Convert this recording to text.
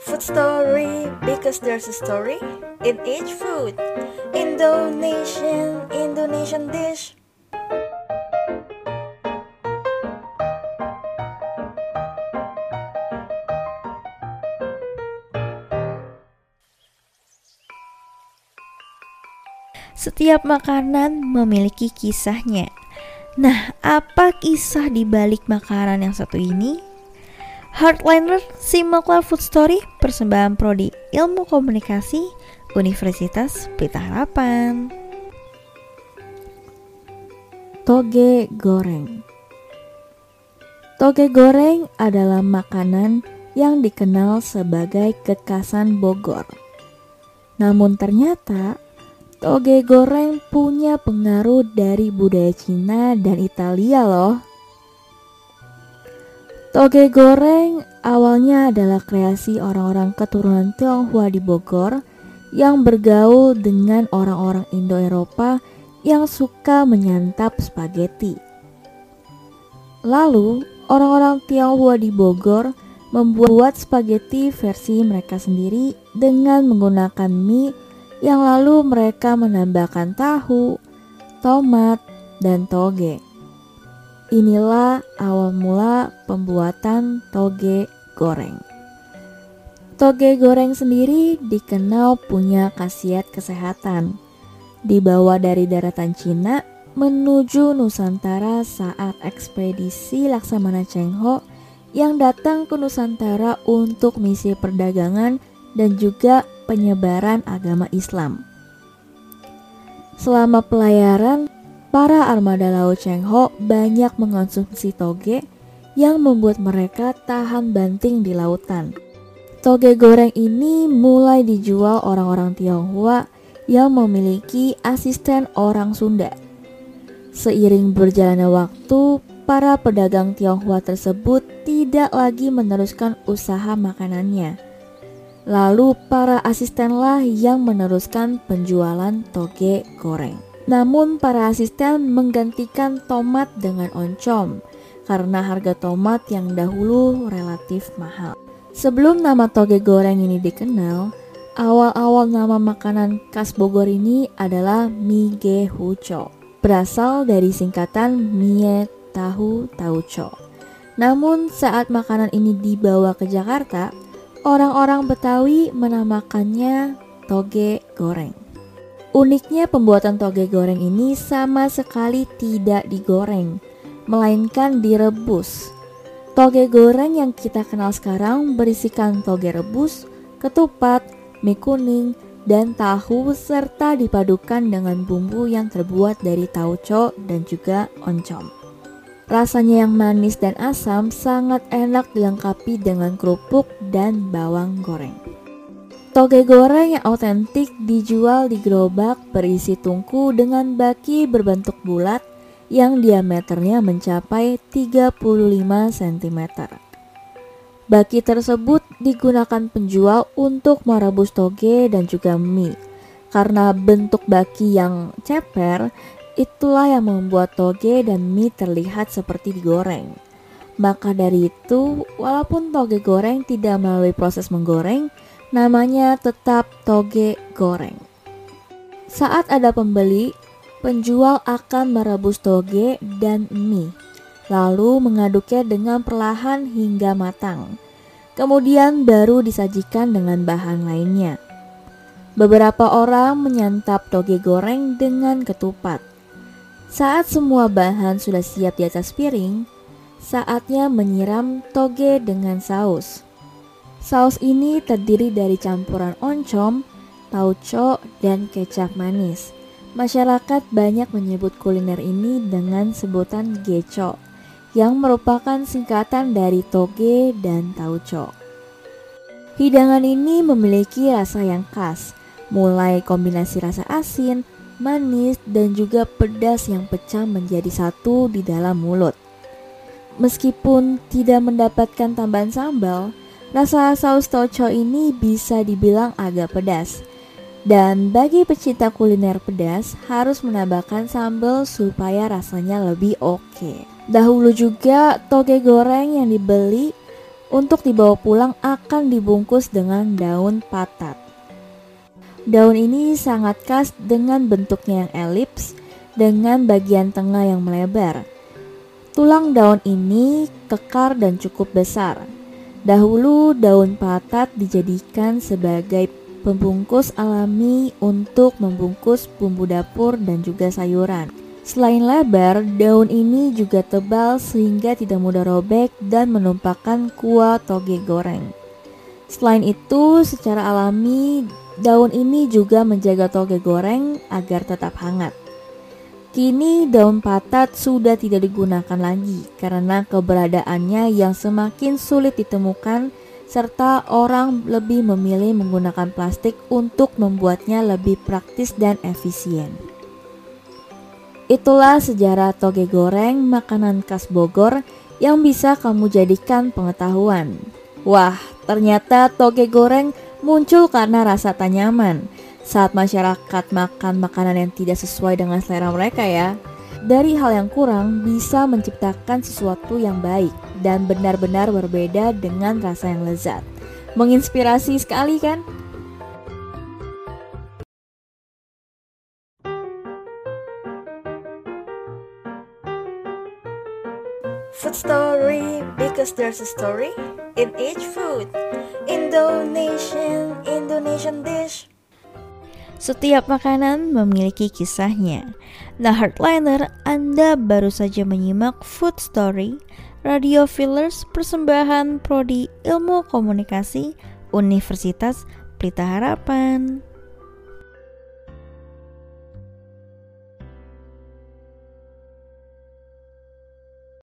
Food story because there's a story in each food. Indonesian, Indonesian dish. Setiap makanan memiliki kisahnya. Nah, apa kisah di balik makanan yang satu ini? Hardliner Simulclar Food Story persembahan prodi Ilmu Komunikasi Universitas Pelita Harapan. Toge goreng. Toge goreng adalah makanan yang dikenal sebagai kekasan Bogor. Namun ternyata Toge goreng punya pengaruh dari budaya Cina dan Italia loh. Toge goreng awalnya adalah kreasi orang-orang keturunan Tionghoa di Bogor yang bergaul dengan orang-orang Indo-Eropa yang suka menyantap spaghetti. Lalu, orang-orang Tionghoa di Bogor membuat spaghetti versi mereka sendiri dengan menggunakan mie yang lalu mereka menambahkan tahu, tomat, dan toge. Inilah awal mula pembuatan toge goreng. Toge goreng sendiri dikenal punya khasiat kesehatan. Dibawa dari daratan Cina menuju Nusantara saat ekspedisi Laksamana Cheng Ho yang datang ke Nusantara untuk misi perdagangan dan juga penyebaran agama Islam. Selama pelayaran, para armada Laut Cheng Ho banyak mengonsumsi toge yang membuat mereka tahan banting di lautan. Toge goreng ini mulai dijual orang-orang Tionghoa yang memiliki asisten orang Sunda. Seiring berjalannya waktu, para pedagang Tionghoa tersebut tidak lagi meneruskan usaha makanannya Lalu para asistenlah yang meneruskan penjualan toge goreng. Namun para asisten menggantikan tomat dengan oncom karena harga tomat yang dahulu relatif mahal. Sebelum nama toge goreng ini dikenal, awal-awal nama makanan khas Bogor ini adalah mie huco, berasal dari singkatan mie tahu tauco. Namun saat makanan ini dibawa ke Jakarta, Orang-orang Betawi menamakannya toge goreng. Uniknya pembuatan toge goreng ini sama sekali tidak digoreng, melainkan direbus. Toge goreng yang kita kenal sekarang berisikan toge rebus, ketupat, mie kuning, dan tahu serta dipadukan dengan bumbu yang terbuat dari tauco dan juga oncom. Rasanya yang manis dan asam sangat enak dilengkapi dengan kerupuk dan bawang goreng. Toge goreng yang otentik dijual di gerobak berisi tungku dengan baki berbentuk bulat yang diameternya mencapai 35 cm. Baki tersebut digunakan penjual untuk merebus toge dan juga mie. Karena bentuk baki yang ceper, Itulah yang membuat toge dan mie terlihat seperti digoreng. Maka dari itu, walaupun toge goreng tidak melalui proses menggoreng, namanya tetap toge goreng. Saat ada pembeli, penjual akan merebus toge dan mie, lalu mengaduknya dengan perlahan hingga matang. Kemudian baru disajikan dengan bahan lainnya. Beberapa orang menyantap toge goreng dengan ketupat. Saat semua bahan sudah siap di atas piring, saatnya menyiram toge dengan saus. Saus ini terdiri dari campuran oncom, tauco, dan kecap manis. Masyarakat banyak menyebut kuliner ini dengan sebutan geco, yang merupakan singkatan dari toge dan tauco. Hidangan ini memiliki rasa yang khas, mulai kombinasi rasa asin, manis, dan juga pedas yang pecah menjadi satu di dalam mulut. Meskipun tidak mendapatkan tambahan sambal, rasa saus toco ini bisa dibilang agak pedas. Dan bagi pecinta kuliner pedas, harus menambahkan sambal supaya rasanya lebih oke. Dahulu juga toge goreng yang dibeli untuk dibawa pulang akan dibungkus dengan daun patat. Daun ini sangat khas dengan bentuknya yang elips dengan bagian tengah yang melebar. Tulang daun ini kekar dan cukup besar. Dahulu daun patat dijadikan sebagai pembungkus alami untuk membungkus bumbu dapur dan juga sayuran. Selain lebar, daun ini juga tebal sehingga tidak mudah robek dan menumpahkan kuah toge goreng. Selain itu, secara alami, daun ini juga menjaga toge goreng agar tetap hangat. Kini daun patat sudah tidak digunakan lagi karena keberadaannya yang semakin sulit ditemukan serta orang lebih memilih menggunakan plastik untuk membuatnya lebih praktis dan efisien. Itulah sejarah toge goreng, makanan khas Bogor yang bisa kamu jadikan pengetahuan. Wah, ternyata toge goreng muncul karena rasa tak nyaman saat masyarakat makan makanan yang tidak sesuai dengan selera mereka ya. Dari hal yang kurang bisa menciptakan sesuatu yang baik dan benar-benar berbeda dengan rasa yang lezat. Menginspirasi sekali kan? Food story because there's a story in each food. Indonesian, Indonesian dish. Setiap makanan memiliki kisahnya. Nah, Hardliner, Anda baru saja menyimak Food Story, Radio Fillers, persembahan Prodi Ilmu Komunikasi, Universitas Pelita Harapan.